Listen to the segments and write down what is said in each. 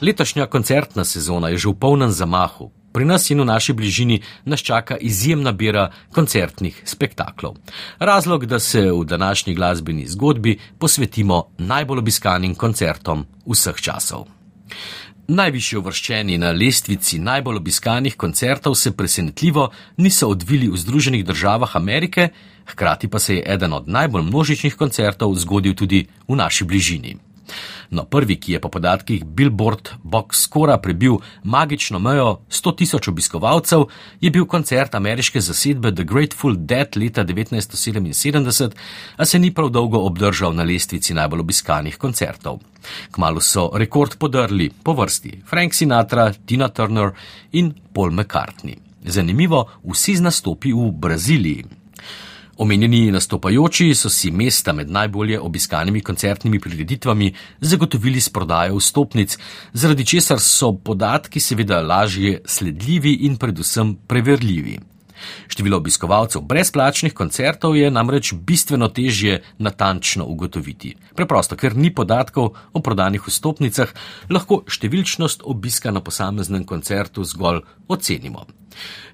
Letošnja koncertna sezona je že v polnem zamahu. Pri nas in v naši bližini nas čaka izjemna bira koncertnih spektaklov. Razlog, da se v današnji glasbeni zgodbi posvetimo najbolj obiskanim koncertom vseh časov. Najvišji uvrščeni na lestvici najbolj obiskanih koncertov se presenetljivo niso odvili v Združenih državah Amerike, hkrati pa se je eden od najbolj množičnih koncertov zgodil tudi v naši bližini. No, prvi, ki je po podatkih Billboard Box Score prebil magično mejo 100 tisoč obiskovalcev, je bil koncert ameriške zasedbe The Grateful Dead leta 1977, a se ni prav dolgo obdržal na lestvici najbolj obiskanih koncertov. Kmalo so rekord podrli po vrsti Frank Sinatra, Tina Turner in Paul McCartney. Zanimivo, vsi z nastopi v Braziliji. Omenjeni nastopajoči so si mesta med najbolje obiskanimi koncertnimi prireditvami zagotovili s prodajo vstopnic, zaradi česar so podatki seveda lažje sledljivi in predvsem preverljivi. Število obiskovalcev brezplačnih koncertov je namreč bistveno težje natančno ugotoviti. Preprosto, ker ni podatkov o prodanih vstopnicah, lahko številčnost obiska na posameznem koncertu zgolj ocenimo.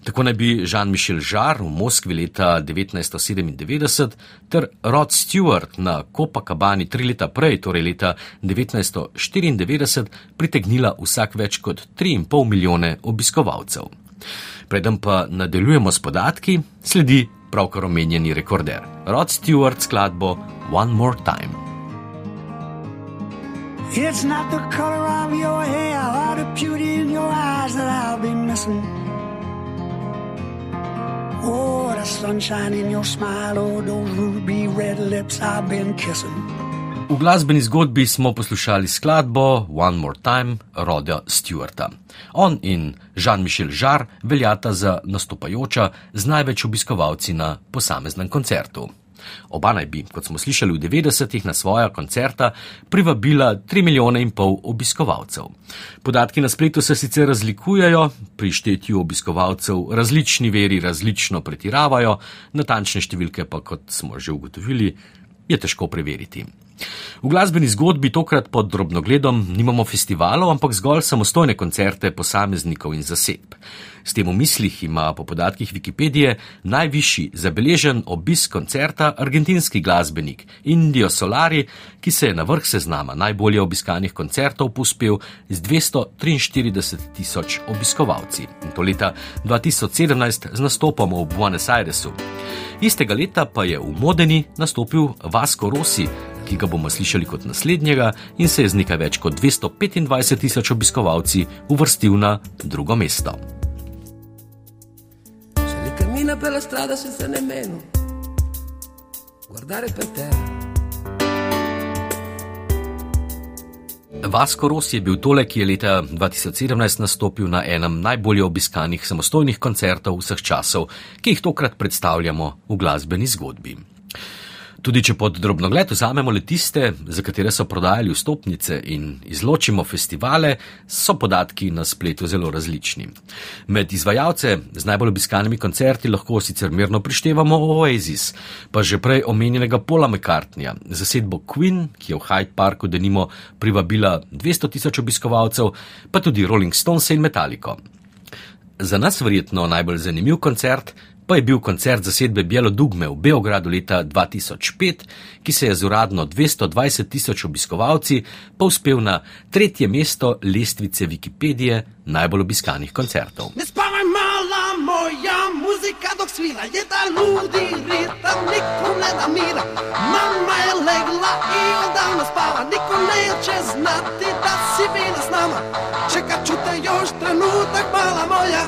Tako naj bi Jean-Michel Jarre v Moskvi leta 1997 ter Rod Stewart na Copacabani tri leta prej, torej leta 1994, pritegnila vsak več kot 3,5 milijone obiskovalcev. Preden pa nadaljujemo s podatki, sledi pravkar omenjeni rekorder Rod Stewart skladbo One More Time. It's not the color of your hair or the beauty in your eyes that I'll be missing. Oh, the sunshine in your smile, oh, those ruby red lips I've been kissing. V glasbeni zgodbi smo poslušali skladbo One More Time Roda Stewarta. On in Jean-Michel Jarre veljata za nastopajoča z največ obiskovalci na posameznem koncertu. Oba naj bi, kot smo slišali v 90-ih na svoja koncerta, privabila 3 milijone in pol obiskovalcev. Podatki na spletu se sicer razlikujejo, pri štetju obiskovalcev različni veri različno pretiravajo, natančne številke pa, kot smo že ugotovili, je težko preveriti. V glasbeni zgodbi tokrat pod drobnogledom nimamo festivalov, ampak zgolj samostojne koncerte posameznikov in zasedb. S tem v mislih ima po podatkih Wikipedije najvišji zabeležen obisk koncerta argentinski glasbenik Indio Solari, ki se je na vrh seznama najbolje obiskanih koncertov pospel z 243 tisoč obiskovalci. In to leta 2017 z nastopom v Buenos Airesu. Istega leta pa je v Modeni nastopil Vasco Rossi, ki ga bomo slišali kot naslednjega in se je z nekaj več kot 225 tisoč obiskovalci uvrstil na drugo mesto. Cammina per la strada senza nemmeno guardare per terra. Vasco Rossi je bil tole, ki je leta 2017 nastopil na enem najbolje obiskanih samostojnih koncertov vseh časov, ki jih tokrat predstavljamo v glasbeni zgodbi. Tudi če pod drobnogled vzamemo le tiste, za katere so prodajali vstopnice in izločimo festivale, so podatki na spletu zelo različni. Med izvajalce z najbolj obiskanimi koncerti lahko sicer mirno prištevamo Oasis, pa že prej omenjenega Paula McCartneya, zasedbo Queen, ki je v Hyde Parku denimo privabila 200 tisoč obiskovalcev, pa tudi Rolling Stones in Metallico. Za nas verjetno najbolj zanimiv koncert pa je bil koncert zasedbe Bielo Dugme v Beogradu leta 2005, ki se je z uradno 220 tisoč obiskovalci pa uspel na tretje mesto lestvice Wikipedije najbolj obiskanih koncertov. Moja muzika dok svira je da ludi ritam, nikom ne da mira. Mama je legla i odavno spava, niko neće znati da si bila s nama. Još trenutak, mala moja,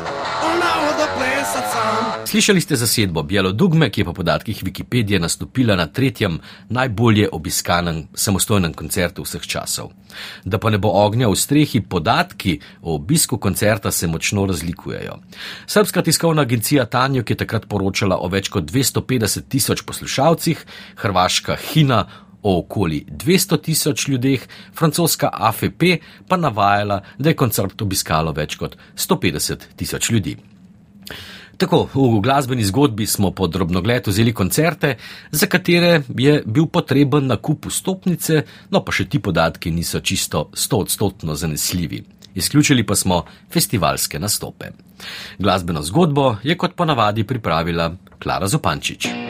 ona odo plesat sam. Slišali ste zasedbo Bielo Dugme, ki je po podatkih Wikipedije nastopila na tretjem najbolje obiskanem samostojnem koncertu vseh časov. Da pa ne bo ognja v strehi, podatki o obisku koncerta se močno razlikujejo. Srpska tiskovna agencija Tanjo, ki je takrat poročala o več kot 250 tisoč poslušalcih, hrvaška Hina o okoli 200 tisoč ljudeh, francoska AFP pa navajala, da je koncert obiskalo več kot 150 tisoč ljudi. Tako, v glasbeni zgodbi smo pod drobnogled vzeli koncerte, za katere je bil potreben nakup vstopnice, no pa še ti podatki niso čisto stotstotno zanesljivi. Izključili pa smo festivalske nastope. Glasbeno zgodbo je kot ponavadi pripravila Klara Zopančič.